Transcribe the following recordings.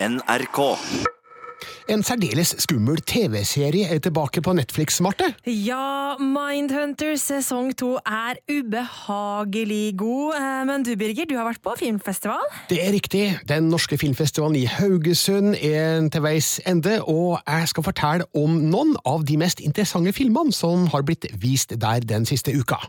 NRK. En særdeles skummel TV-serie er tilbake på Netflix, Marte. Ja, Mindhunter sesong to er ubehagelig god. Eh, Men du, Birger, du har vært på filmfestival? Det er riktig. Den norske filmfestivalen i Haugesund er til veis ende, og jeg skal fortelle om noen av de mest interessante filmene som har blitt vist der den siste uka.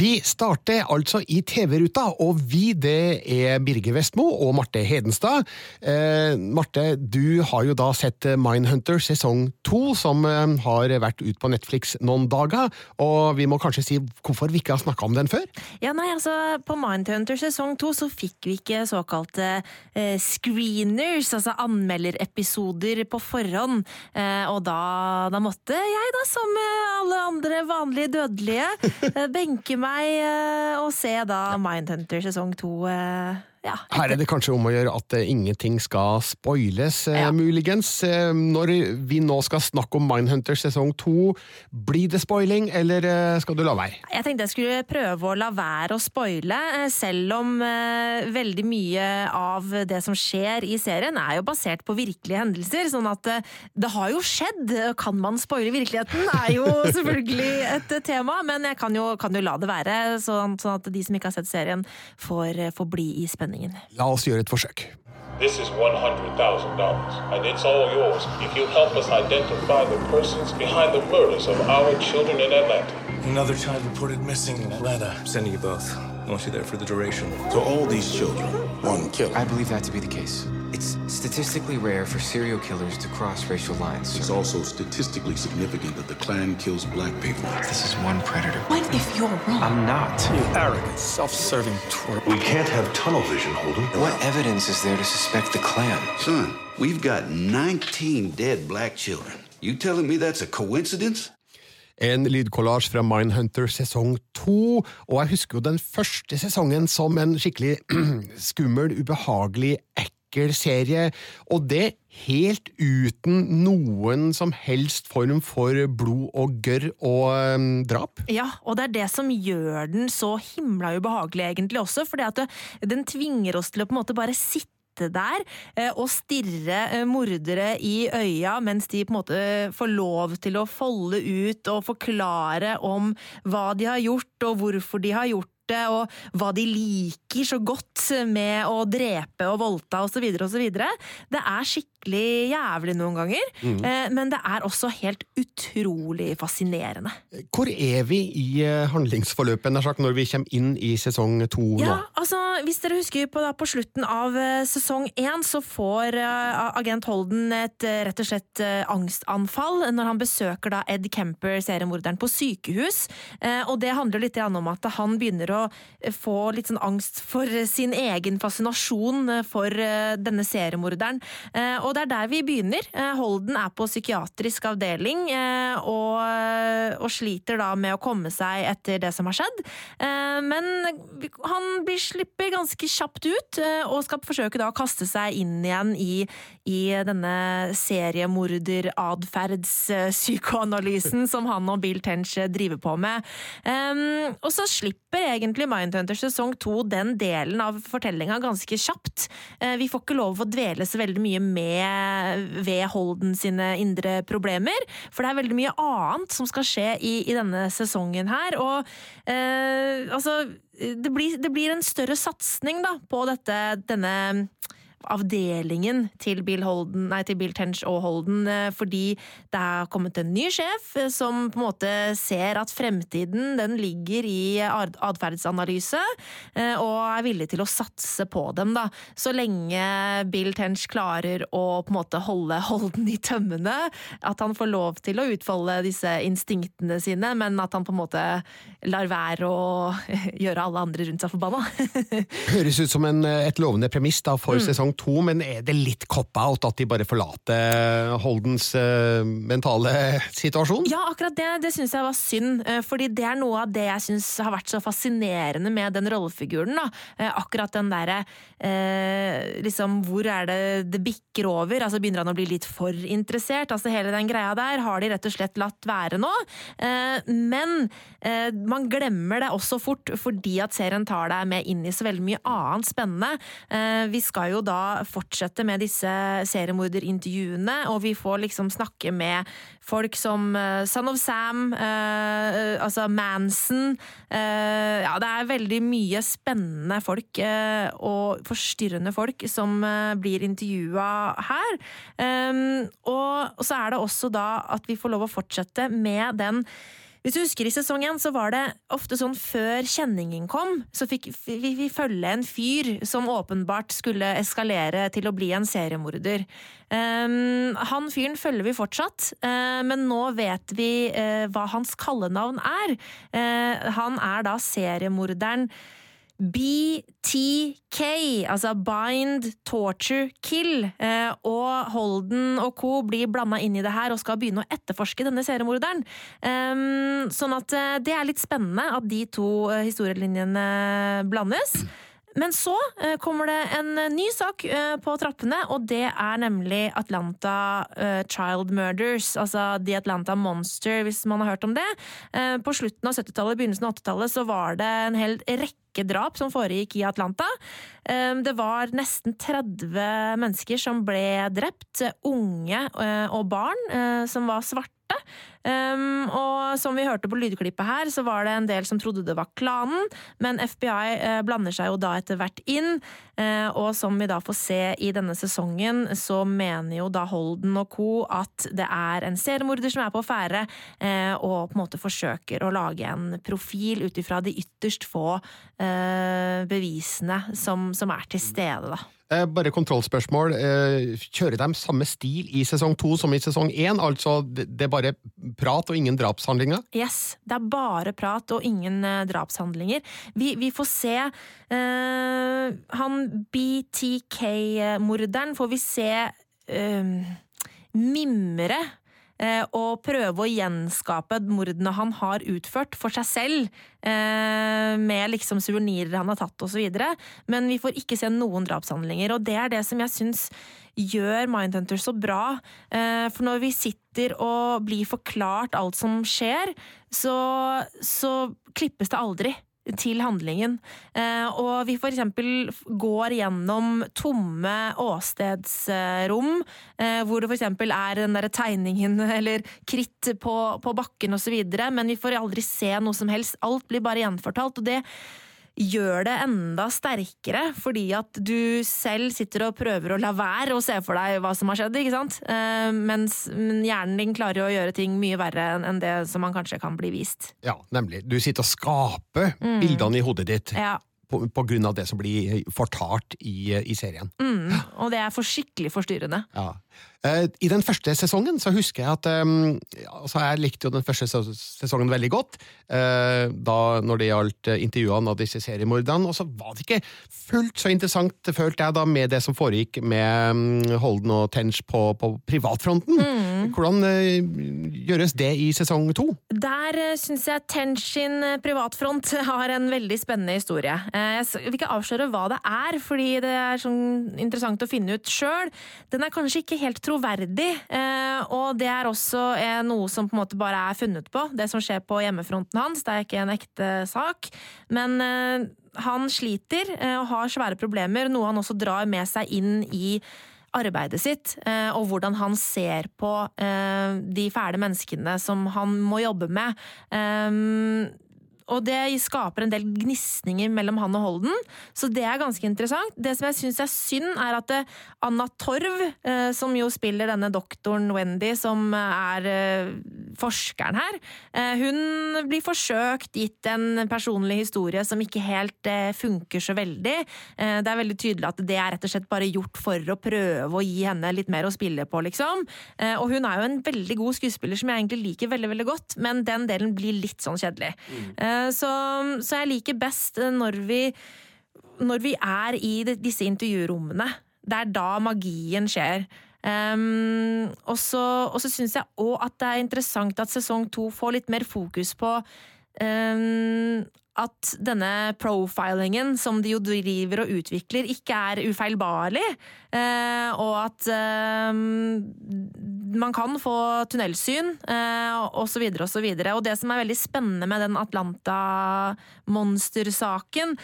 Vi starter altså i TV-ruta, og vi det er Birger Vestmo og Marte Hedenstad. Eh, Marte, du har jo da sett Mindhunter sesong to, som eh, har vært ut på Netflix noen dager. Og vi må kanskje si hvorfor vi ikke har snakka om den før? Ja, nei, altså, På Mindhunter sesong to så fikk vi ikke såkalte eh, screeners, altså anmelderepisoder på forhånd. Eh, og da, da måtte jeg, da, som eh, alle andre vanlige dødelige, eh, benke meg eh, å se da Mindhunter sesong to. Ja, Her er det kanskje om å gjøre at eh, ingenting skal spoiles, eh, Ja. muligens. Eh, Når vi nå skal snakke om Mindhunter sesong to, blir det spoiling, eller skal du la være? Jeg tenkte jeg skulle prøve å la være å spoile, selv om veldig mye av det som skjer i serien er jo basert på virkelige hendelser, sånn at det har jo skjedd. Kan man spoile virkeligheten, er jo selvfølgelig et tema, men jeg kan jo, kan jo la det være, sånn, sånn at de som ikke har sett serien får, får bli i spenningen. La oss gjøre et forsøk. This is $100,000, and it's all yours if you help us identify the persons behind the murders of our children in Atlanta. Another child reported missing in Atlanta. Sending you both. I want you there for the duration. So all these children, one killer. I believe that to be the case. It's statistically rare for serial killers to cross racial lines. It's also statistically significant that the Klan kills black people. This is one predator. What if you're wrong? I'm not. You arrogant, self-serving twerp. We can't have tunnel vision, Holden. What evidence is there to suspect the Klan? Son, we've got 19 dead black children. You telling me that's a coincidence? En lydkollasj fra Mindhunter sesong to, og jeg husker jo den første sesongen som en skikkelig skummel, ubehagelig, ekkel serie, og det helt uten noen som helst form for blod og gørr og um, drap. Ja, og det er det som gjør den så himla ubehagelig egentlig også, at den tvinger oss til å på en måte bare sitte der eh, og stirre eh, mordere i øya mens de på en måte får lov til å folde ut og forklare om hva de har gjort og hvorfor de har gjort det, og hva de liker så godt med å drepe og voldta osv. osv. Det er skikkelig jævlig noen ganger, mm. men det er også helt utrolig fascinerende. Hvor er vi i eh, handlingsforløpet når vi kommer inn i sesong to nå? Ja, altså, Hvis dere husker på, da, på slutten av eh, sesong én, så får eh, agent Holden et eh, rett og slett eh, angstanfall når han besøker da Ed Kemper, seriemorderen, på sykehus. Eh, og det handler litt om at han begynner å få litt sånn angst for sin egen fascinasjon for eh, denne seriemorderen. Eh, og det er der vi begynner. Eh, Holden er på psykiatrisk avdeling og, og sliter da med å komme seg etter det som har skjedd. Men han blir slipper ganske kjapt ut, og skal forsøke da å kaste seg inn igjen i, i denne seriemorderatferdspsykoanalysen som han og Bill Tench driver på med. Og så slipper egentlig Mindhunter sesong to den delen av fortellinga ganske kjapt. Eh, vi får ikke lov å dvele så veldig mye med ved Holden sine indre problemer, for det er veldig mye annet som skal skje i, i denne sesongen her. Og eh, altså det blir, det blir en større satsing på dette, denne avdelingen til Bill, Holden, nei, til Bill Tench og Holden, eh, fordi det er kommet en ny sjef eh, som på en måte ser at fremtiden den ligger i atferdsanalyse, eh, og er villig til å satse på dem. da. Så lenge Bill Tench klarer å på en måte holde Holden i tømmene, at han får lov til å utfolde disse instinktene sine, men at han på en måte lar være å gjøre alle andre rundt seg forbanna. Høres ut som en, et lovende premiss da, for Mm. sesong sesong to, men er det litt cop-out at de bare forlater Holdens uh, mentale situasjon? Ja, akkurat det, det syns jeg var synd, uh, fordi det er noe av det jeg syns har vært så fascinerende med den rollefiguren. da. Uh, akkurat den derre liksom, Hvor er det det bikker over? Altså Begynner han å bli litt for interessert? Altså Hele den greia der har de rett og slett latt være nå. Men man glemmer det også fort, fordi at serien tar deg med inn i så veldig mye annet spennende. Vi skal jo da fortsette med disse seriemorderintervjuene, og vi får liksom snakke med folk som Son of Sam, altså Manson Ja, det er veldig mye spennende folk og forstyrrende folk som blir intervjua her. Og så er det også da at vi får lov å fortsette med den hvis du husker i sesongen, så var det ofte sånn før kjenningen kom, så fikk vi, vi følge en fyr som åpenbart skulle eskalere til å bli en seriemorder. Um, han fyren følger vi fortsatt, uh, men nå vet vi uh, hva hans kallenavn er. Uh, han er da seriemorderen BTK, altså Bind, Torture, Kill. Eh, og Holden og co. blir blanda inn i det her og skal begynne å etterforske denne seriemorderen. Sånn at eh, det er litt spennende at de to eh, historielinjene blandes. Men så kommer det en ny sak på trappene, og det er nemlig Atlanta Child Murders. Altså The Atlanta Monster, hvis man har hørt om det. På slutten av 70-tallet, begynnelsen av 80-tallet, så var det en hel rekke drap som foregikk i Atlanta. Det var nesten 30 mennesker som ble drept. Unge og barn som var svarte. Um, og som vi hørte på lydklippet her, så var det en del som trodde det var klanen, men FBI uh, blander seg jo da etter hvert inn. Uh, og som vi da får se i denne sesongen, så mener jo da Holden og co. at det er en seriemorder som er på ferde, uh, og på en måte forsøker å lage en profil ut ifra de ytterst få bevisene som, som er til stede, da. Eh, bare kontrollspørsmål. Eh, kjører de samme stil i sesong to som i sesong én? Altså det er bare prat og ingen drapshandlinger? Yes, det er bare prat og ingen uh, drapshandlinger. Vi, vi, får se uh, Han BTK-morderen får vi se uh, mimre Eh, og prøve å gjenskape mordene han har utført for seg selv, eh, med liksom suvenirer han har tatt osv., men vi får ikke se noen drapshandlinger. Og det er det som jeg syns gjør Mindhunter så bra. Eh, for når vi sitter og blir forklart alt som skjer, så, så klippes det aldri til handlingen. Eh, og vi eksempel går gjennom tomme åstedsrom, eh, hvor det eksempel er den derre tegningen eller kritt på, på bakken osv., men vi får aldri se noe som helst. Alt blir bare gjenfortalt. og det gjør det enda sterkere, fordi at du selv sitter og prøver å la være å se for deg hva som har skjedd, ikke sant? Eh, mens hjernen din klarer å gjøre ting mye verre enn det som man kanskje kan bli vist. Ja, nemlig. Du sitter og skaper mm. bildene i hodet ditt. Ja. På, på, grunn av det som blir fortalt i, i serien. Mm, og det er for skikkelig forstyrrende. Ja. Eh, I den første sesongen så husker jeg at um, altså Jeg likte jo den første sesongen veldig godt. Uh, da når det gjaldt intervjuene av disse seriemorderne. Og så var det ikke fullt så interessant, følte jeg, da med det som foregikk med um, Holden og Tench på, på privatfronten. Mm. Hvordan uh, gjøres det i sesong to? Der uh, syns jeg Tenshin sin privatfront har en veldig spennende historie. Jeg vil ikke avsløre hva det er, fordi det er sånn interessant å finne ut sjøl. Den er kanskje ikke helt troverdig. Eh, og det er også eh, noe som på en måte bare er funnet på, det som skjer på hjemmefronten hans. Det er ikke en ekte sak. Men eh, han sliter og har svære problemer, noe han også drar med seg inn i arbeidet sitt, og hvordan han ser på de fæle menneskene som han må jobbe med og det skaper en del gnisninger mellom han og Holden, så det er ganske interessant. Det som jeg syns er synd, er at eh, Anna Torv, eh, som jo spiller denne doktoren Wendy, som er eh, forskeren her, hun blir forsøkt gitt en personlig historie som ikke helt funker så veldig. Det er veldig tydelig at det er rett og slett bare gjort for å prøve å gi henne litt mer å spille på, liksom. Og hun er jo en veldig god skuespiller som jeg egentlig liker veldig, veldig godt, men den delen blir litt sånn kjedelig. Mm. Så, så jeg liker best når vi, når vi er i disse intervjurommene. Det er da magien skjer. Um, og så, så syns jeg òg at det er interessant at sesong to får litt mer fokus på um, at denne profilingen som de jo driver og utvikler, ikke er ufeilbarlig. Eh, og at eh, man kan få tunnelsyn, eh, og så videre og. Og det som er veldig spennende med den Atlanta-monstersaken,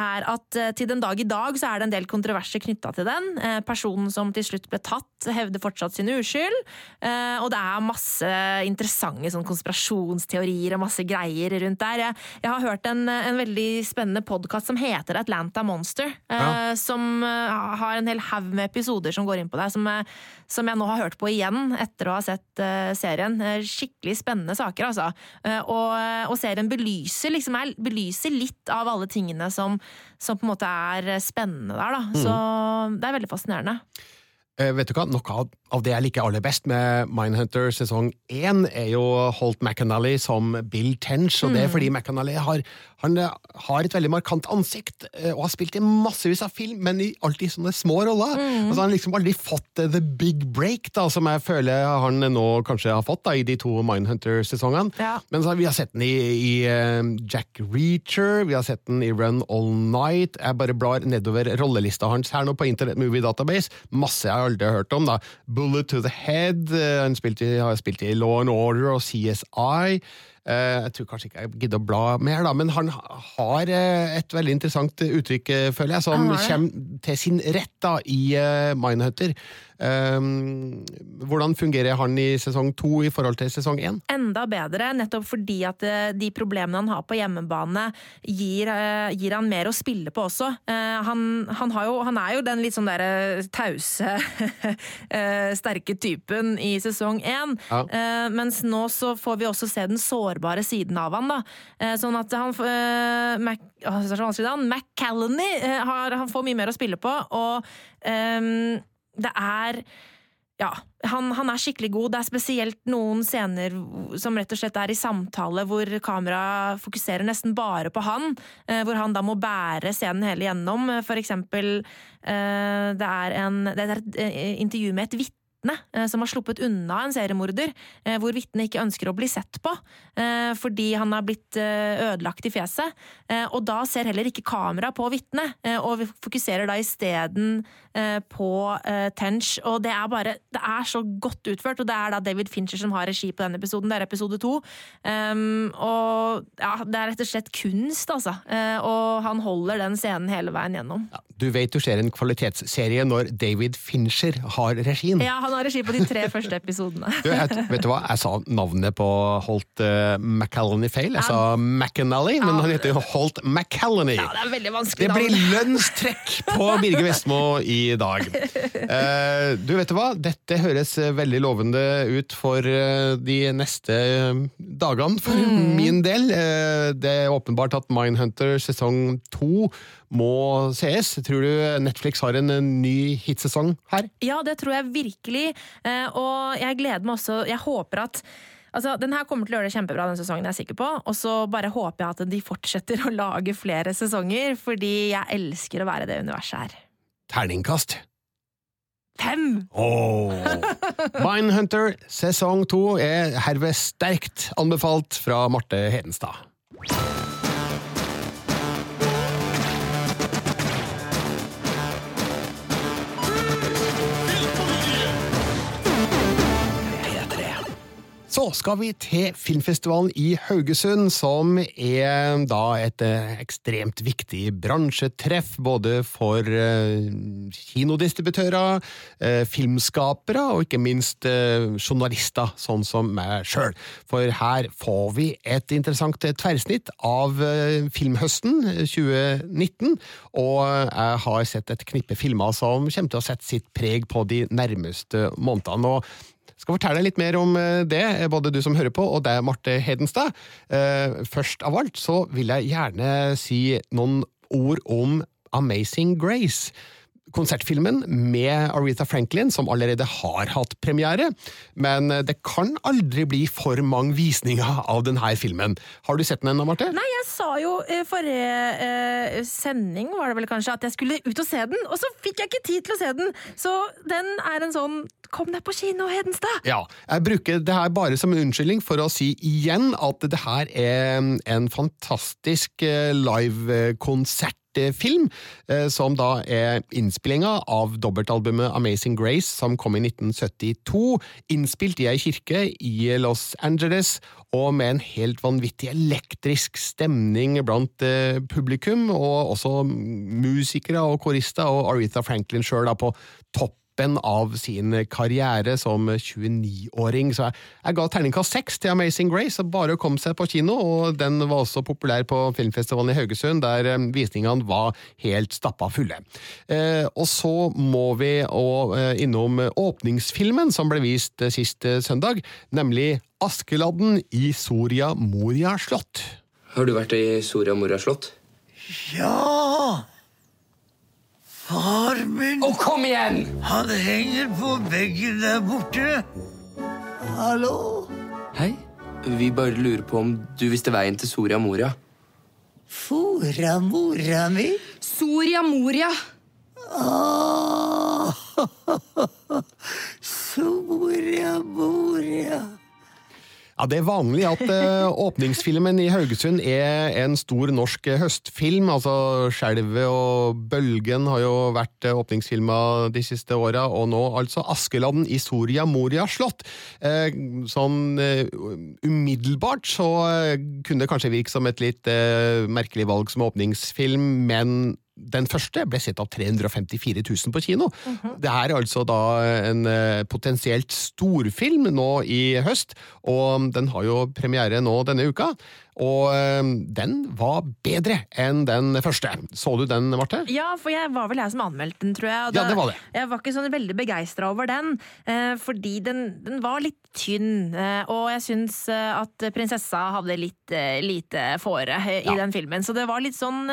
er at eh, til den dag i dag så er det en del kontroverser knytta til den. Personen som til slutt ble tatt, hevder fortsatt sin uskyld. Eh, og det er masse interessante sånn konspirasjonsteorier og masse greier rundt der. Jeg, jeg har hørt en, en veldig spennende podkast som heter Atlanta Monster. Ja. Som har en hel haug med episoder som går inn på deg, som, jeg- som jeg nå har hørt på igjen etter å ha sett uh, serien. Eh, Skikkelig spennende saker, altså. Uh, og, og serien belyser, liksom, er, belyser litt av alle tingene som, som på en måte er spennende der, da. Så det er veldig fascinerende. Eh, vet du hva, Noe av, av det jeg liker aller best med Mindhunter sesong én, er jo Holt McAnally som Bill Tench. og Det er fordi McAnally har, han eh, har et veldig markant ansikt eh, og har spilt i massevis av film, men i alltid sånne små roller. Altså, han har liksom aldri fått eh, the big break, da, som jeg føler han nå kanskje har fått da, i de to Mindhunter-sesongene. Ja. Men så, vi har sett den i, i uh, Jack Reacher, vi har sett den i Run All Night. Jeg bare blar nedover rollelista hans her nå på Internet Movie Database. Masse jeg aldri har hørt om. da. Bullet to the Head, eh, han spilte, har spilt i Law and Order og CSI. Eh, jeg tror kanskje ikke jeg gidder å bla mer, da, men han har eh, et veldig interessant uttrykk, eh, føler jeg, som kommer til sin rett da, i Mindhunter. Um, hvordan fungerer han i sesong to i forhold til sesong én? enda bedre, nettopp fordi at de problemene han har på hjemmebane, gir, gir han mer å spille på også. Eh, Han, han, har jo, han er jo den litt sånn derre tause, sterke typen i sesong én. Ja. Mens nå så får vi også se den sårbare siden av han, da. Eh, Sånn at han uh, Mac, å, det er så vanskelig navn. McCallany uh, han får mye mer å spille på, og um, det er ja, han, han er skikkelig god. Det er spesielt noen scener som rett og slett er i samtale, hvor kamera fokuserer nesten bare på han. Hvor han da må bære scenen hele gjennom. For eksempel, det er, en, det er et intervju med et vitne. Eh, Som har sluppet unna en seriemorder, eh, hvor vitnet ikke ønsker å bli sett på eh, fordi han har blitt ødelagt i fjeset. Og da ser heller ikke kamera på vitnet, og vi fokuserer da isteden på Tench. Og det er bare Det er så godt utført, og det er da David Fincher som har regi på denne episoden. Det er episode to. Um, og ja, det er rett og slett kunst, altså. Og han holder den scenen hele veien gjennom. Du vet du ser en kvalitetsserie når David Fincher har regien. Ja, han har regi på de tre første episodene. Du, jeg, vet du hva, jeg sa navnet på Holt uh, McCallany feil. Jeg sa McAnally, men han heter jo Holt McCallany. Ja, det er veldig vanskelig Det blir lønnstrekk på Birger Vestmo i dag. Uh, du vet du hva, dette høres eh, veldig lovende ut for uh, de neste eh, dagene, for min del. Eh, det er åpenbart at Mindhunter sesong to må sees. Tror du Netflix har en ny hitsesong her? Ja, det tror jeg virkelig. Eh, Og jeg gleder meg også Jeg håper at Altså, Den her kommer til å gjøre det kjempebra denne sesongen, jeg er sikker på. Og så bare håper jeg at de fortsetter å lage flere sesonger, fordi jeg elsker å være i det universet her. Terningkast. Fem! Oh. Mindhunter sesong to er herved sterkt anbefalt fra Marte Hedenstad. Så skal vi til filmfestivalen i Haugesund, som er da et eh, ekstremt viktig bransjetreff både for eh, kinodistributører, eh, filmskapere og ikke minst journalister, sånn som meg sjøl. For her får vi et interessant tverrsnitt av filmhøsten eh, 2019, og jeg har sett et knippe filmer som kommer til å sette sitt preg på de nærmeste månedene. og skal fortelle deg litt mer om eh, det, både du som hører på og deg, Marte Hedenstad. Eh, Først av alt så vil jeg gjerne si noen ord om Amazing Grace. Konsertfilmen med Aretha Franklin, som allerede har hatt premiere, men det kan aldri bli for mange visninger av denne filmen. Har du sett den ennå, Marte? Nei, jeg sa jo i forrige eh, sending var det vel kanskje at jeg skulle ut og se den, og så fikk jeg ikke tid til å se den! Så den er en sånn Kom deg på kino, Hedenstad! Ja, jeg bruker det her bare som en unnskyldning for å si igjen at det her er en fantastisk eh, livekonsert film, eh, som da er innspillinga av dobbeltalbumet Amazing Grace, som kom i 1972, innspilt i ei kirke i Los Angeles, og med en helt vanvittig elektrisk stemning blant eh, publikum, og også musikere og korister, og Aretha Franklin sjøl på topp av sin karriere som 29-åring. Så jeg, jeg ga terningkast seks til Amazing Grace, bare å komme seg på kino, og den var også populær på filmfestivalen i Haugesund, der eh, visningene var helt stappa fulle. Eh, og så må vi og, eh, innom åpningsfilmen som ble vist eh, sist eh, søndag, nemlig Askeladden i Soria Moria slott. Har du vært i Soria Moria slott? Ja! Far min Å, kom igjen! Han henger på veggen der borte. Hallo? Hei. Vi bare lurer på om du visste veien til Soria Moria. Fora mora mi? Soria Moria. Oh. Soria Moria. Ja, Det er vanlig at uh, åpningsfilmen i Haugesund er en stor norsk høstfilm. altså Skjelvet og Bølgen har jo vært uh, åpningsfilmer de siste åra, og nå altså Askeladden i Soria Moria slott. Uh, sånn umiddelbart så kunne det kanskje virke som et litt merkelig valg som åpningsfilm, men den første ble sett av 354 000 på kino. Mm -hmm. Det er altså da en uh, potensielt storfilm nå i høst, og den har jo premiere nå denne uka. Og uh, den var bedre enn den første. Så du den, Marte? Ja, for jeg var vel jeg som anmeldte den, tror jeg. ja, det var det. Jeg var ikke sånn veldig begeistra over den, uh, fordi den, den, var litt tynn. og jeg syns at prinsessa hadde litt lite fåre i ja. den filmen. Så det var litt sånn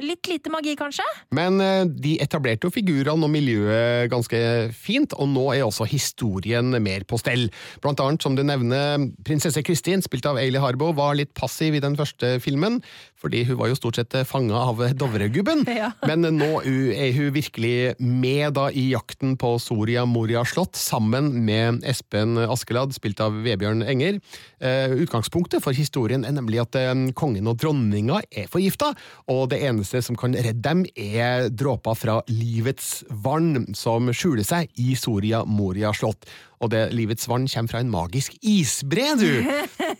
litt lite magi, kanskje? Men eh, de etablerte jo figurene og miljøet ganske fint, og nå er også historien mer på stell. Blant annet, som du nevner, prinsesse Kristin, spilt av Ailey Harbo, var litt passiv i den første filmen, fordi hun var jo stort sett fanga av Dovregubben. Ja. Men nå er hun virkelig med da i jakten på Soria Moria slott, sammen med Espen Askeladd, spilt av Vebjørn Enger. Uh, utgangspunktet for historien er nemlig at uh, kongen og dronninga er forgifta, og det eneste som kan redde dem, er dråper fra livets vann som skjuler seg i Soria Moria slott. Og det livets vann kommer fra en magisk isbre, du!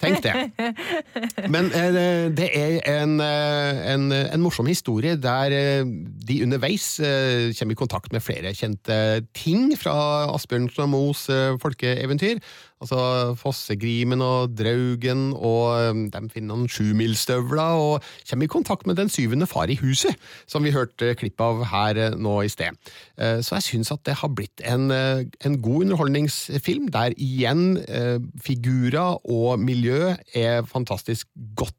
Tenk det. Men eh, det er en, eh, en, en, morsom historie der eh, de underveis eh, kommer i kontakt med flere kjente ting fra Asbjørnsen og Moes eh, folkeeventyr. Altså Fossegrimen og Draugen, og um, de finner noen sjumilsstøvler og kommer i kontakt med den syvende far i huset, som vi hørte klipp av her uh, nå i sted. Uh, så jeg syns at det har blitt en, uh, en god underholdningsfilm, der igjen figurer og miljø er fantastisk godt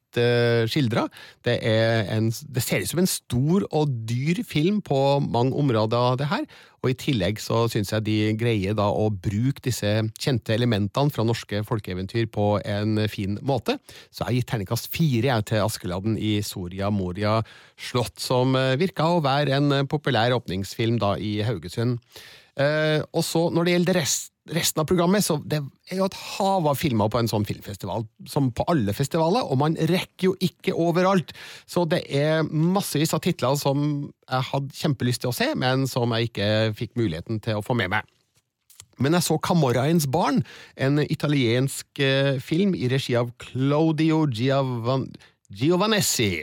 skildra. Det, det ser ut som en stor og dyr film på mange områder, det her. Og i tillegg så syns jeg de greier da å bruke disse kjente elementene fra norske folkeeventyr på en fin måte. Så jeg har gitt terningkast fire til Askeladden i Soria Moria slott, som eh, virka å være en populær åpningsfilm da i Haugesund. Eh, og så når det gjelder rest resten av programmet, så det er jo et hav av filmer på en sånn filmfestival, som på alle festivaler, og man rekker jo ikke overalt. Så det er massevis av titler som jeg hadde kjempelyst til å se, men som jeg ikke fikk muligheten til å få med meg. Men jeg så Camorraens barn, en italiensk eh, film i regi av Claudio Giavan Giovanessi.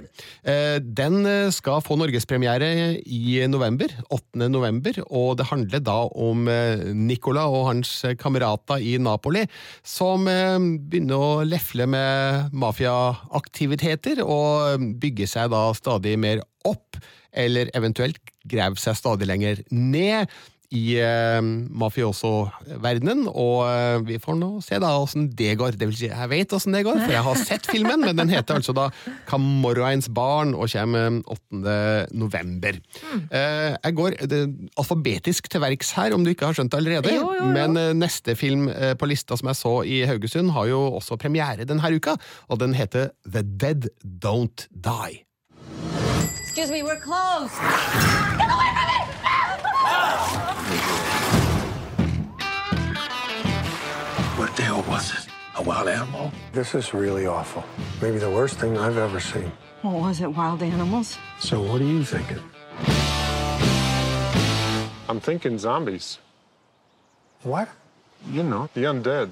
Eh, den eh, skal få norgespremiere i november, 8. november, og det handler da om eh, Nicola og hans kamerater i Napoli, som begynner å lefle med mafiaaktiviteter og bygger seg da stadig mer opp, eller eventuelt graver seg stadig lenger ned i eh, mafioso-verdenen, og eh, vi får nå se da åssen det går. Det vil si, jeg vet åssen det går, for jeg har sett filmen, men den heter altså da Camorrains barn og kommer 8. november. Eh, jeg går eh, alfabetisk til verks her, om du ikke har skjønt det allerede. Jo, jo, jo. Men eh, neste film eh, på lista som jeg så i Haugesund, har jo også premiere denne uka, og den heter The Dead Don't Die. Excuse me, we're closed. What the hell was it? A wild animal? This is really awful. Maybe the worst thing I've ever seen. What was it, wild animals? So, what are you thinking? I'm thinking zombies. What? You know, the undead.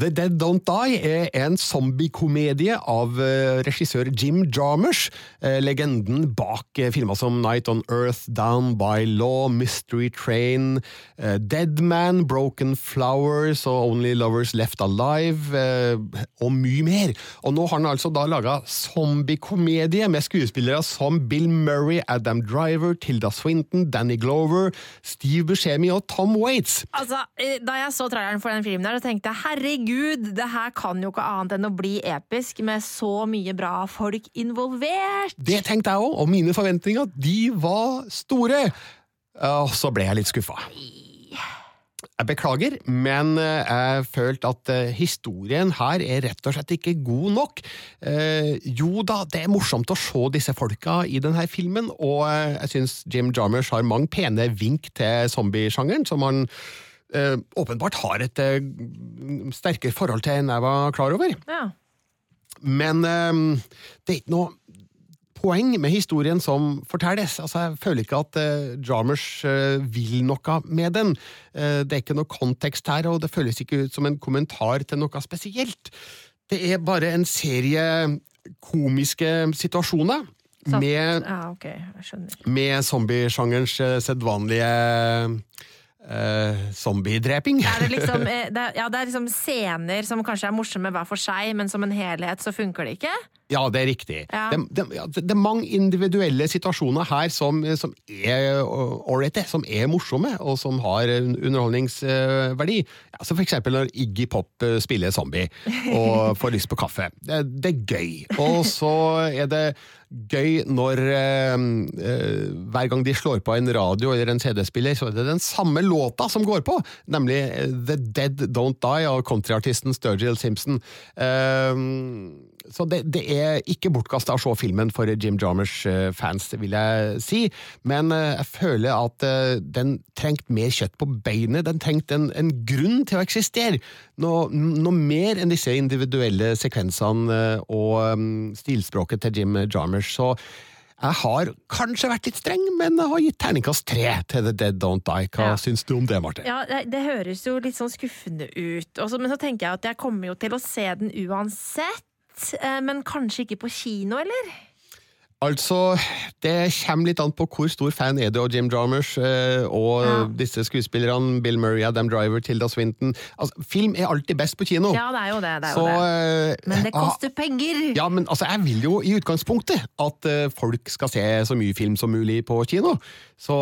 The Dead Don't Die er en zombiekomedie av eh, regissør Jim Jarmers, eh, legenden bak eh, filmer som Night on Earth, Down by Law, Mystery Train, Dead Man, Broken Flowers og Only Lovers Left Alive, og mye mer. Og nå har han altså da laga zombiekomedie med skuespillere som Bill Murray, Adam Driver, Tilda Swinton, Danny Glover, Steve Buscemi og Tom Waits. Altså, Da jeg så traileren for den filmen, der, så tenkte jeg herregud, det her kan jo ikke annet enn å bli episk med så mye bra folk involvert. Det tenkte jeg òg, og mine forventninger de var store. Og så ble jeg litt skuffa. Jeg beklager, men eh, jeg følte at eh, historien her er rett og slett ikke god nok. Eh, jo da, det er morsomt å se disse folka i denne filmen, og jeg syns Jim Jarmers har mange pene vink til zombiesjangeren, som han eh, åpenbart har et eh, sterkere forhold til enn jeg var klar over. Ja. Men eh, det er ikke noe poeng med historien som fortelles. Altså, jeg føler ikke at uh, Jarmers eh, vil noe med den. Eh, det er ikke noe kontekst her, og det føles ikke ut som en kommentar til noe spesielt. Det er bare en serie komiske situasjoner. Satt- Med, Ja, okay, med zombiesjangerens eh, sedvanlige uh, zombiedreping. Det, liksom, eh, ja, det er liksom scener som kanskje er morsomme hver for seg, men som en helhet så funker det ikke? Ja, det er riktig. Ja. Det, det, det er mange individuelle situasjoner her som, som er ålreite, som er morsomme, og som har underholdningsverdi. Ja, så for eksempel når Iggy Pop eh, spiller zombie og får lyst på kaffe. Det, det er gøy. Og så er det gøy når eh, eh, hver gang de slår på en radio eller en CD-spiller, så er det den samme låta som går på, nemlig eh, The Dead Don't Die av countryartisten Sturgill Simpson. Eh, så det, det er ikke bortkasta å se filmen for Jim Jarmers eh, fans, vil jeg si, men eh, jeg føler at eh, den trengte mer kjøtt på beinet, den trengte en, en grunn til å eksistere. Noe, noe mer enn disse individuelle sekvensene og mm, stilspråket til Jim Jarmers. Så jeg har kanskje vært litt streng, men jeg har gitt terningkast tre til The Dead Don't Die. Hva Ja. syns du om det, Marte? Ja, det, det høres jo litt sånn skuffende ut, Også, men så tenker jeg at jeg kommer jo til å se den uansett. Eh, Men kanskje ikke på kino, eller? Altså, det kommer litt an på hvor stor fan er du av Jim Jarmers eh, og Ja. disse skuespillerne, Bill Murray, Adam Driver, Tilda Swinton. Altså, film er alltid best på kino. Ja, det er jo det. det, er Så, jo det. eh, Men det ah, koster penger! Ja, men altså, jeg vil jo i utgangspunktet at eh, folk skal se så mye film som mulig på kino. Så,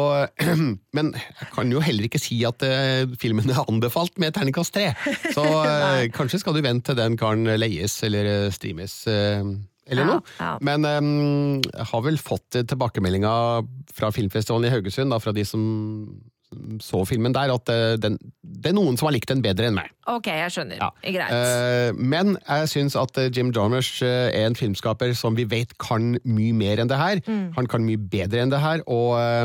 men jeg kan jo heller ikke si at eh, filmen er anbefalt med terningkast tre. Så eh, kanskje skal du vente til den kan leies eller eh, streames. Eh, eller Ja, noe. ja. Men um, jeg har vel fått tilbakemeldinga fra filmfestivalen i Haugesund, da, fra de som så filmen der, at eh, den, det er noen som har likt den bedre enn meg. Ok, jeg skjønner. Ja. Greit. Eh, men jeg syns at eh, Jim Jarmers eh, er en filmskaper som vi vet kan mye mer enn det her. Mm. Han kan mye bedre enn det her, og eh,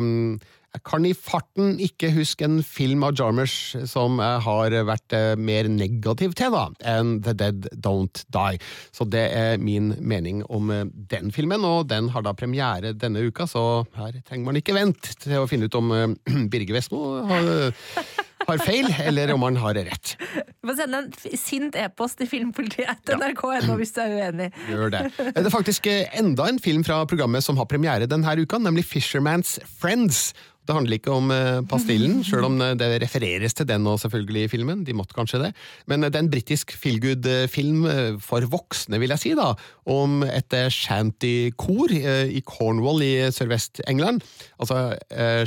jeg kan i farten ikke huske en film av Jarmers som jeg har vært eh, mer negativ til da, enn The Dead Don't Die. Så det er min mening om eh, den filmen, og den har da premiere denne uka, så her trenger man ikke vente til å finne ut om eh, Birger Vestmo har, har feil, eller om han har rett. Du får sende en sint e-post til filmpolitiet til nrk.no hvis du er uenig. Gjør det. Det er faktisk eh, enda en film fra programmet som har premiere denne uka, nemlig Fisherman's Friends. Det handler ikke om eh, pastillen, selv om eh, det refereres til den og selvfølgelig i filmen. De måtte kanskje det. Men det er en britisk feelgood-film for voksne, vil jeg si. da. Om et shanty-kor i Cornwall i sørvest-England. Altså,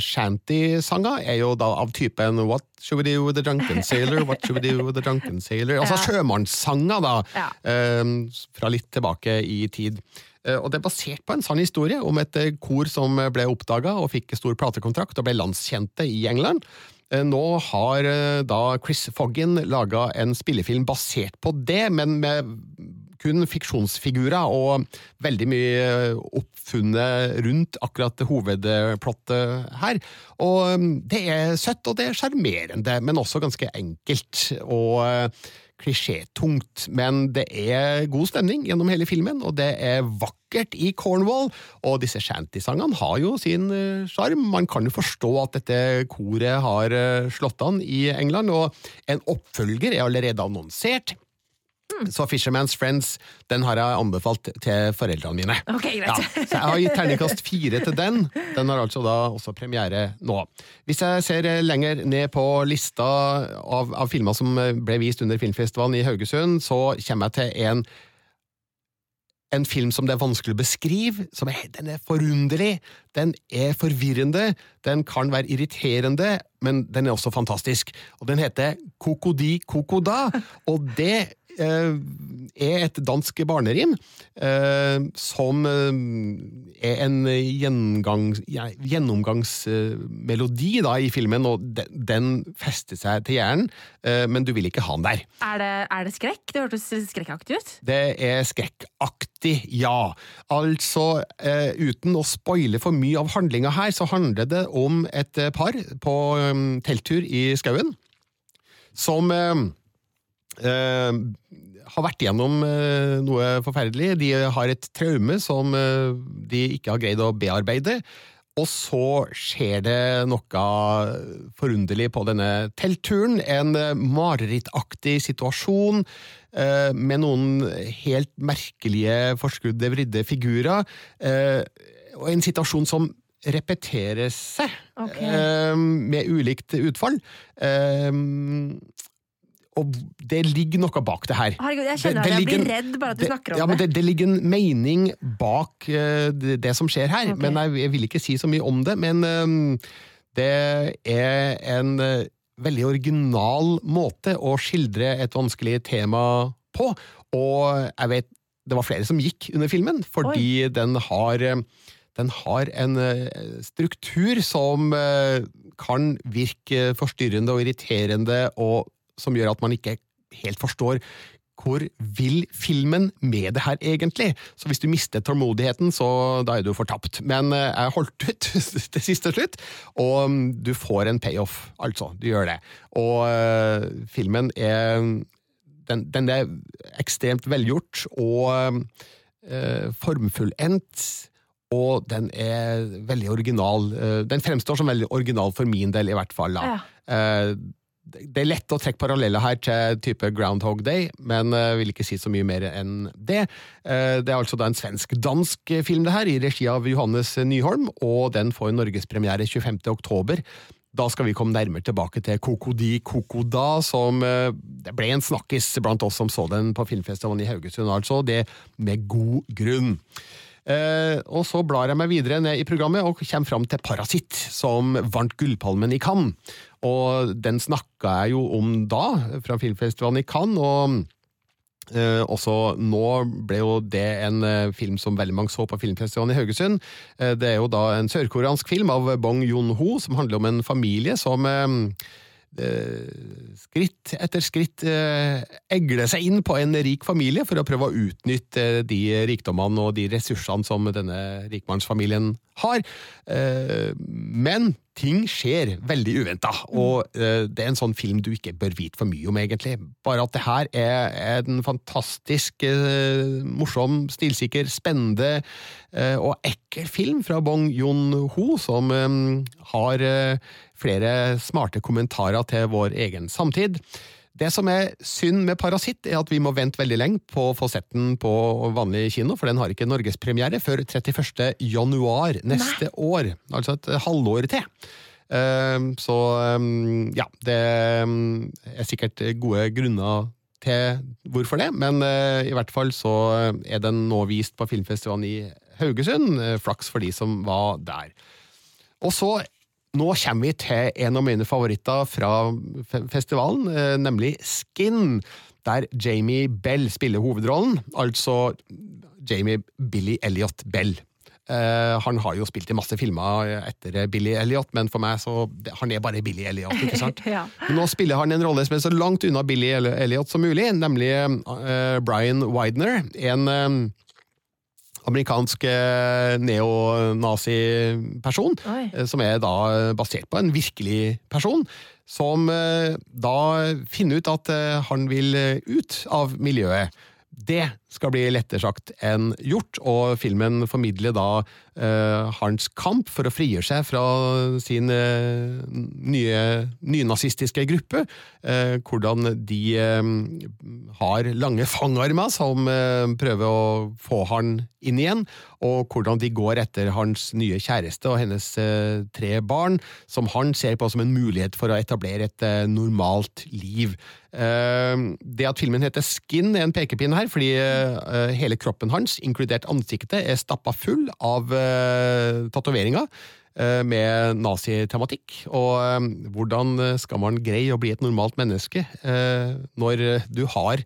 shanty-sanger er jo da av typen What should we do with the drunken sailor? What should we do with the drunken sailor? Altså sjømannssanger, da, Ja. fra litt tilbake i tid. Eh, Og det er basert på en sann historie om et eh, kor som ble oppdaga og fikk stor platekontrakt og ble landskjente i England. Eh, Nå har eh, da Chris Foggin laga en spillefilm basert på det, men med kun fiksjonsfigurer og veldig mye oppfunnet rundt akkurat hovedplottet her. Og eh, det er søtt, og det er sjarmerende, men også ganske enkelt. og eh, klisjétungt, men det er god stemning gjennom hele filmen, og det er vakkert i Cornwall, og disse shantysangene har jo sin eh, sjarm. Man kan jo forstå at dette koret har eh, slått an i England, og en oppfølger er allerede annonsert. Så Fisherman's Friends den har jeg anbefalt til foreldrene mine. Ok, greit. Ja, så jeg har gitt terningkast fire til den. Den har altså da også premiere nå. Hvis jeg ser lenger ned på lista av, av filmer som ble vist under filmfestivalen i Haugesund, så kommer jeg til en en film som det er vanskelig å beskrive. Som er, den er forunderlig, den er forvirrende, den kan være irriterende, men den er også fantastisk. Og den heter Kokodi Kokoda, og det er et dansk barnerim eh, som eh, er en gjennomgangsmelodi da, i filmen, og den, fester seg til hjernen, eh, men du vil ikke ha den der. Er det, er det skrekk? Det hørtes skrekkaktig ut. Det er skrekkaktig, ja. Altså, eh, uten å spoile for mye av handlinga her, så handler det om et eh, par på eh, telttur i skauen, som eh, eh, har vært gjennom eh, noe forferdelig. De har et traume som eh, de ikke har greid å bearbeide. Og så skjer det noe forunderlig på denne teltturen. En eh, marerittaktig situasjon med noen helt merkelige, forskudde, vridde figurer. Og en situasjon som repeterer seg, Ok. eh, med ulikt utfall. Og det ligger noe bak det her. Herregud, jeg kjenner Det- det at jeg blir redd bare at du det- snakker om ja, men det. det. Det ligger en mening bak uh, det, det som skjer her, okay. men jeg, jeg vil ikke si så mye om det. Men eh, det er en uh, veldig original måte å skildre et vanskelig tema på, og jeg vet det var flere som gikk under filmen, fordi den har uh, den har en struktur som kan virke forstyrrende og irriterende, og som gjør at man ikke helt forstår hvor vil filmen med det her egentlig? Så hvis du mister tålmodigheten, så da er du fortapt. Men eh, jeg holdt ut til siste slutt, og mm, du får en payoff, altså. Du gjør det. Og eh, filmen er den, den er ekstremt velgjort og uh, formfullendt. Og den er veldig original. Eh, Den fremstår som veldig original for min del, i hvert fall. Da. Eh, Det er lett å trekke paralleller her til type Groundhog Day, men jeg vil ikke si så mye mer enn det. Eh, Det er altså da en svensk-dansk film, det her, i regi av Johannes Nyholm, og den får norgespremiere 25. oktober. Da skal vi komme nærmere tilbake til Kokodi Kokoda, som eh, det ble en snakkis blant oss som så den på filmfestivalen i Haugesund, altså. Det med god grunn. Eh, og så blar jeg meg videre ned i programmet og kommer fram til Parasitt, som vant Gullpalmen i Cannes. Og den snakka jeg jo om da, fra filmfestivalen i Cannes. og Eh, også nå ble jo det en eh, film som veldig mange så på filmfestivalen i Haugesund. Eh, det er jo da en sørkoreansk film av Bong Joon-ho, som handler om en familie som eh, skritt etter skritt egle egler seg inn på en rik familie for å prøve å utnytte eh, de rikdommene og de ressursene som denne rikmannsfamilien har. Eh, men ting skjer veldig uventa, og eh, det er en sånn film du ikke bør vite for mye om, egentlig. Bare at det her er, en fantastisk eh, morsom, stilsikker, spennende eh, og ekkel film fra Bong Joon-ho, som eh, har eh, flere smarte kommentarer til vår egen samtid. Det som er synd med Parasitt, er at vi må vente veldig lenge på å få sett den på vanlig kino, for den har ikke norgespremiere før 31. januar neste år. Altså et halvår til. Ehm, Så ehm, ja, det ehm, er sikkert gode grunner til hvorfor det, men uh, i hvert fall så er den nå vist på filmfestivalen i Haugesund. Uh, flaks for de som var der. Og så nå kommer vi til en av mine favoritter fra festivalen, uh, nemlig Skin, der Jamie Bell spiller hovedrollen. Altså Jamie Billy Elliot Bell. Uh, han har jo spilt i masse filmer etter Billy Elliot, men for meg så Han er bare Billy Elliot, ikke sant? ja. Nå spiller han en rolle som er så langt unna Billy Elliot som mulig, nemlig uh, Brian Widener. En amerikansk neonazi-person, som er da basert på en virkelig person. Som da finner ut at han vil ut av miljøet. Det skal bli lettere sagt enn gjort, og filmen formidler da uh, hans kamp for å frigjøre seg fra sin uh, nye nynazistiske gruppe. Uh, hvordan de har lange fangarmer som prøver å få han inn igjen, og hvordan de går etter hans nye kjæreste og hennes tre barn, som han ser på som en mulighet for å etablere et normalt liv. Det at filmen heter Skin er en pekepinn her, fordi hele kroppen hans, inkludert ansiktet, er stappa full av uh, tatoveringer uh, med nazitematikk. Og hvordan skal man greie å bli et normalt menneske når du har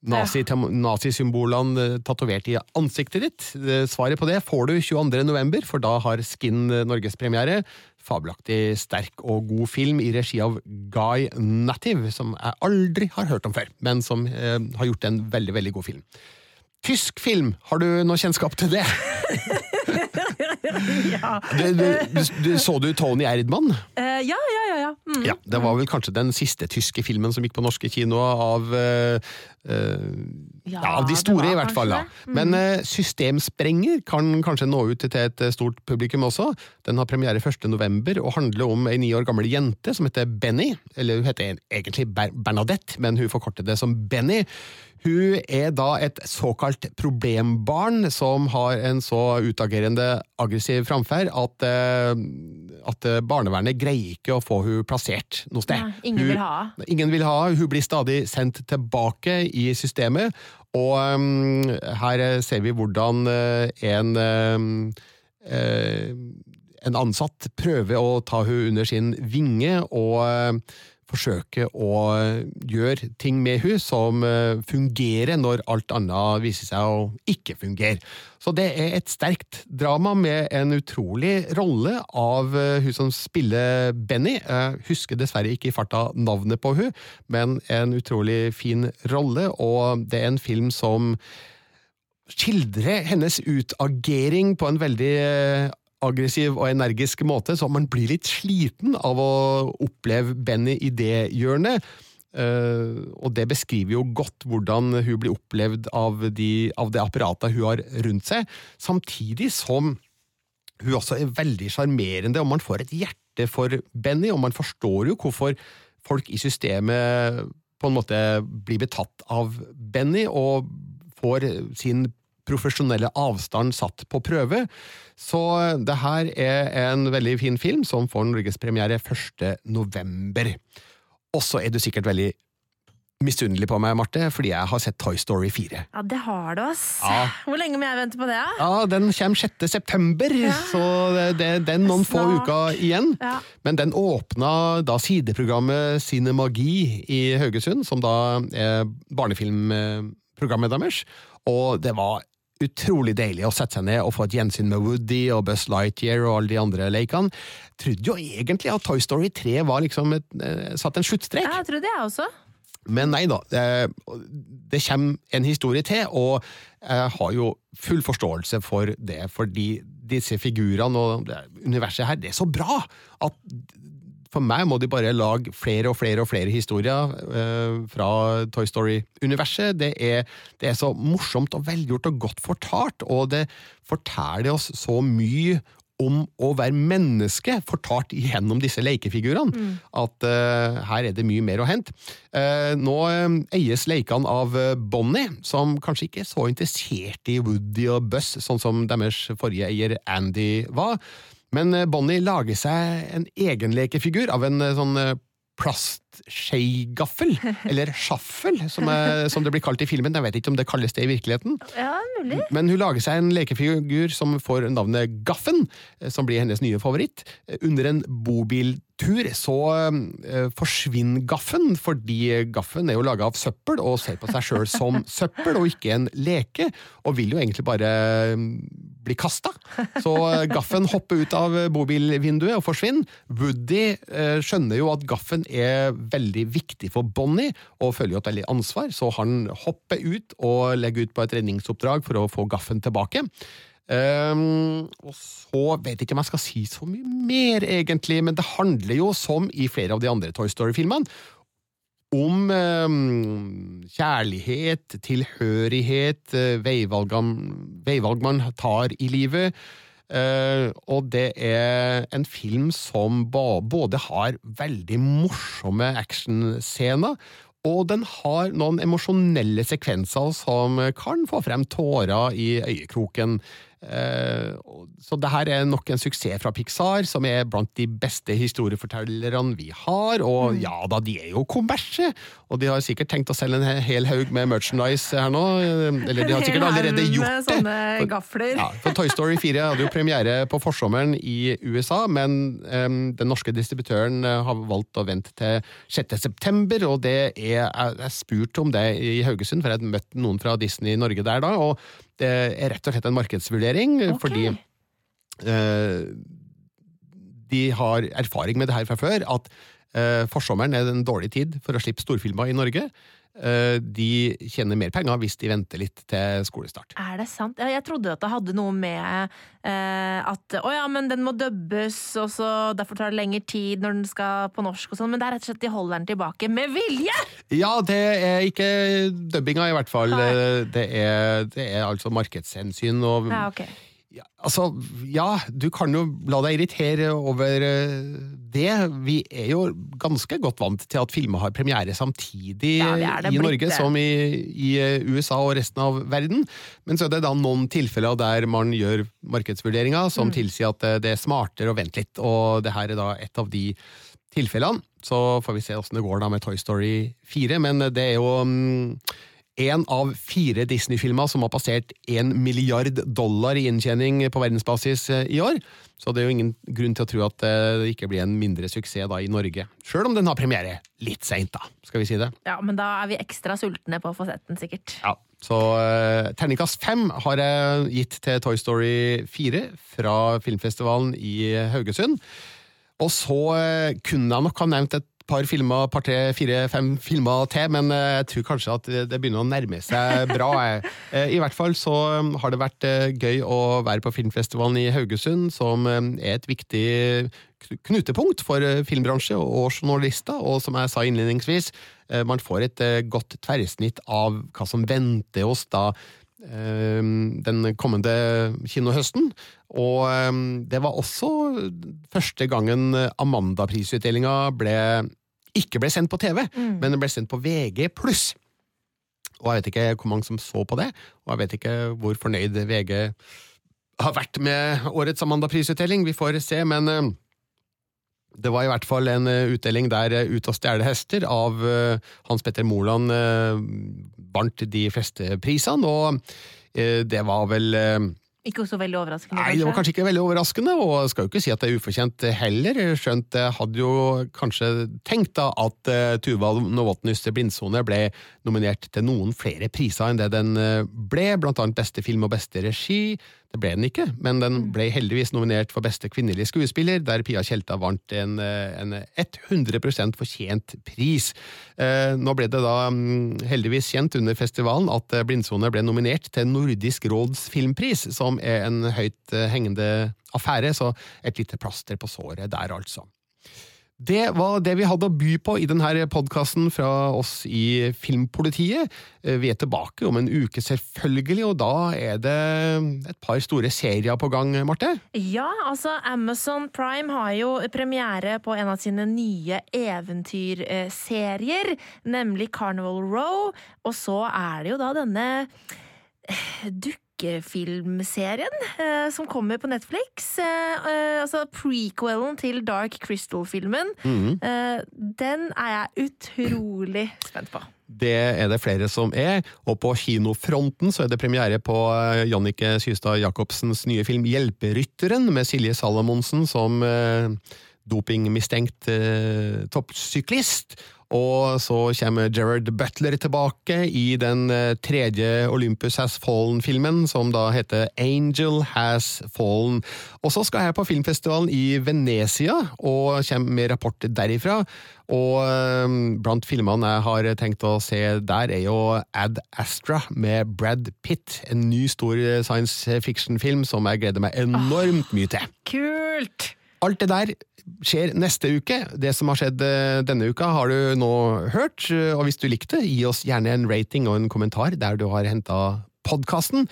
nazisymbolene tatovert i ansiktet ditt? Svaret på det får du 22. november, for da har Skin norgespremiere. Fabelaktig sterk og god film i regi av Guy Native, som jeg aldri har hørt om før, men som har gjort en veldig, veldig god film. Tysk film, har du noe kjennskap til det? ja. Du, du, du, så du Tony Erdmann? Uh, ja, ja, ja. Ja. Mm. ja. Det var vel kanskje den siste tyske filmen som gikk på norske kinoer av uh, uh, ja, av de store, i hvert fall. Ja. Mm. Men Systemsprenger kan kanskje nå ut til et stort publikum også. Den har premiere 1. november og handler om ei ni år gammel jente som heter Benny. Eller hun heter egentlig Bernadette, men hun forkorter det som Benny. Hun er da et såkalt problembarn som har en så utagerende aggressiv framferd at, at, barnevernet greier ikke å få hun plassert noe sted. Ja, ingen hun, vil ha Ingen vil ha Hun blir stadig sendt tilbake i systemet, og um, her ser vi hvordan en um, en ansatt prøver å ta hun under sin vinge og forsøke å gjøre ting med hun som fungerer når alt annet viser seg å ikke fungere. Så det er et sterkt drama med en utrolig rolle av hun som spiller Benny. Jeg husker dessverre ikke i farta navnet på hun, men en utrolig fin rolle, og det er en film som skildrer hennes utagering på en veldig aggressiv og energisk måte, så man blir litt sliten av å oppleve Benny i det hjørnet. Uh, og det beskriver jo godt hvordan hun blir opplevd av, de, av det apparatet hun har rundt seg, samtidig som hun også er veldig sjarmerende, og man får et hjerte for Benny, og man forstår jo hvorfor folk i systemet på en måte blir betatt av Benny, og får sin profesjonelle avstand satt på prøve. Så det her er en veldig fin film som får norgespremiere 1. november. Og så er du sikkert veldig misunnelig på meg, Marte, fordi jeg har sett Toy Story 4. Ja, det har du, ass. Ja. Hvor lenge må jeg vente på det? da? Ja, Den kommer 6. september, ja. så det, det er noen få uker igjen. Ja. Men den åpna da sideprogrammet Cinemagi i Haugesund, som da er barnefilmprogrammet deres, og det var utrolig deilig å sette seg ned og få et gjensyn med Woody og Buzz Lightyear og alle de andre lekene. Trodde jo egentlig at Toy Story 3 var liksom et, eh, satt en sluttstrek. Ja, jeg trodde jeg også. Men nei da, det, det kommer en historie til, og jeg har jo full forståelse for det, fordi disse figurene og det universet her, det er så bra at for meg må de bare lage flere og flere og flere historier eh, fra Toy Story-universet. Det, det, er så morsomt og velgjort og godt fortalt, og det forteller oss så mye om å være menneske, fortalt gjennom disse lekefigurene, mm. at uh, her er det mye mer å hente. Uh, nå eies lekene av Bonnie, som kanskje ikke er så interessert i Woody og Buss, sånn som deres forrige eier Andy var. Men Bonnie lager seg en egen lekefigur av en sånn plastskeigaffel, eller sjaffel, som, er, som det blir kalt i filmen. Jeg vet ikke om det kalles det i virkeligheten. Ja, mulig. Men hun lager seg en lekefigur som får navnet Gaffen, eh, som blir hennes nye favoritt. Eh, Under en bobiltur så uh, forsvinner Gaffen, fordi Gaffen er jo laga av søppel og ser på seg sjøl som søppel og ikke en leke, og vil jo egentlig bare eh, bli kasta. Så eh, Gaffen hopper ut av bobilvinduet og forsvinner. Woody eh, skjønner jo at Gaffen er veldig viktig for Bonnie, og føler jo et veldig ansvar, så han hopper ut og legger ut på et redningsoppdrag for å få Gaffen tilbake. Um, og så vet jeg ikke om jeg skal si så mye mer, egentlig, men det handler jo, som i flere av de andre Toy Story-filmene, om um, kjærlighet, tilhørighet, uh, veivalg man tar i livet. Uh, og det er en film som både har veldig morsomme actionscener, og den har noen emosjonelle sekvenser som kan få frem tårer i øyekroken. Eh, så det her er nok en suksess fra Pixar, som er blant de beste historiefortellerne vi har. Og ja da, de er jo kommersie, og de har sikkert tenkt å selge en hel haug med merchandise her nå. Eller de har sikkert allerede gjort det. sånne gafler. Ja, for Toy Story 4 hadde jo premiere på forsommeren i USA, men um, den norske distributøren eh, har valgt å vente til 6. september, og det er, jeg, jeg spurte om det i Haugesund, for jeg hadde møtt noen fra Disney Norge der da, og det er rett og slett en markedsvurdering, okay. fordi eh, de har erfaring med det her fra før, at eh, forsommeren er en dårlig tid for å slippe storfilmer i Norge. Eh, de tjener mer penger hvis de venter litt til skolestart. Er det sant? Jeg trodde at det hadde noe med eh, at å ja, men den må dubbes, og så derfor tar det lengre tid når den skal på norsk og sånn, men det er rett og slett de holder den tilbake med vilje! Ja, det er ikke dubbinga, i hvert fall. Det er, det er altså markedshensyn. Og, Ja, ok. Ja, altså, ja, du kan jo la deg irritere over eh, det. Vi er jo ganske godt vant til at filmer har premiere samtidig Ja, det det i Norge blitt. som i, i eh, USA og resten av verden. Men så er det da noen tilfeller der man gjør markedsvurderinger Mm. som tilsier at eh, det er smartere å vente litt, og det her er da et av de tilfellene. Så får vi se åssen det går da med Toy Story 4, men det er jo én av fire Disney-filmer som har passert én milliard dollar i inntjening på verdensbasis eh, i år. Så det er jo ingen grunn til å tro at det ikke blir en mindre suksess da i Norge. Sjøl om den har premiere litt seint, da, skal vi si det. Ja, men da er vi ekstra sultne på å få sett den, sikkert. Ja, så uh, Terningkast fem har jeg gitt til Toy Story 4 fra filmfestivalen i Haugesund. Og så eh, kunne jeg nok ha nevnt et par filmer, par, tre, fire, fem filmer til, men eh, jeg tror kanskje at det begynner å nærme seg bra. Eh, I hvert fall så eh, har det vært gøy å være på filmfestivalen i Haugesund, som er et viktig knutepunkt for filmbransje og journalister, og som jeg sa innledningsvis, man får et godt tverrsnitt av hva som venter oss da den kommende kinohøsten. Og det var også første gangen Amanda-prisutdelinga ble ikke ble sendt på TV, Mm. men den ble sendt på VG+. Og jeg vet ikke hvor mange som så på det, og jeg vet ikke hvor fornøyd VG har vært med årets Amanda-prisutdeling. Vi får se, men eh, det var i hvert fall en eh, utdeling der eh, Ut og stjele hester av Hans Petter Moland vant de fleste prisene, og det var vel Ikke så veldig overraskende, Nei, det var kanskje ikke veldig overraskende, og jeg skal jo ikke si at det er ufortjent heller. Skjønt jeg hadde jo kanskje tenkt da at uh, Tuva Novotnys Blindsone ble nominert til noen flere priser enn det den eh, ble, blant annet beste film og beste regi. Det ble den ikke, men den ble heldigvis nominert for beste kvinnelige skuespiller, der Pia Tjelta vant en, en 100 fortjent pris. Eh, Nå ble det da mm, heldigvis kjent under festivalen at eh, Blindsone ble nominert til Nordisk råds filmpris, som er en høyt eh, hengende affære, så et lite plaster på såret der, altså. Det var det vi hadde å by på i denne podkasten fra oss i Filmpolitiet. Eh, Vi er tilbake om en uke, selvfølgelig, og da er det et par store serier på gang, Marte? Ja, altså Amazon Prime har jo premiere på en av sine nye eventyrserier, nemlig Carnival Row. Og så er det jo da denne eh, skrekkfilmserien eh, som kommer på Netflix. Eh, eh, altså prequelen til Dark Crystal-filmen. Mhm. Eh, den er jeg utrolig spent på. Det er det flere som er, og på kinofronten så er det premiere på eh, Jannicke Systad Jacobsens nye film Hjelperytteren, med Silje Salomonsen som eh, dopingmistenkt toppsyklist. Og så kommer Gerard Butler tilbake i den eh, tredje Olympus Has Fallen-filmen, som da heter Angel Has Fallen. Og så skal jeg på filmfestivalen i Venezia, og kommer med rapport derifra. Og eh, blant filmene jeg har tenkt å se der, er jo Ad Astra med Brad Pitt. En ny stor science fiction-film som jeg gleder meg enormt mye til. Kult! Alt det der skjer neste uke. Det som har skjedd eh, denne uka, har du nå hørt. Og hvis du likte, gi oss gjerne en rating og en kommentar der du har henta podkasten.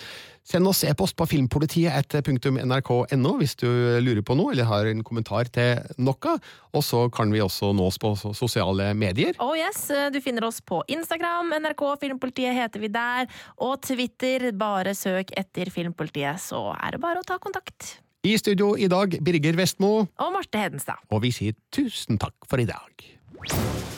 Send oss e-post på filmpolitiet etter punktum nrk.no hvis du lurer på noe eller har en kommentar til noe. Og så kan vi også nås på sosiale medier. Oh yes, Du finner oss på Instagram, NRK Filmpolitiet heter vi der, og Twitter. Bare søk etter Filmpolitiet, så er det bare å ta kontakt. I studio i dag, Birger Vestmo, Og Marte Hedenstad. og vi sier tusen takk for i dag.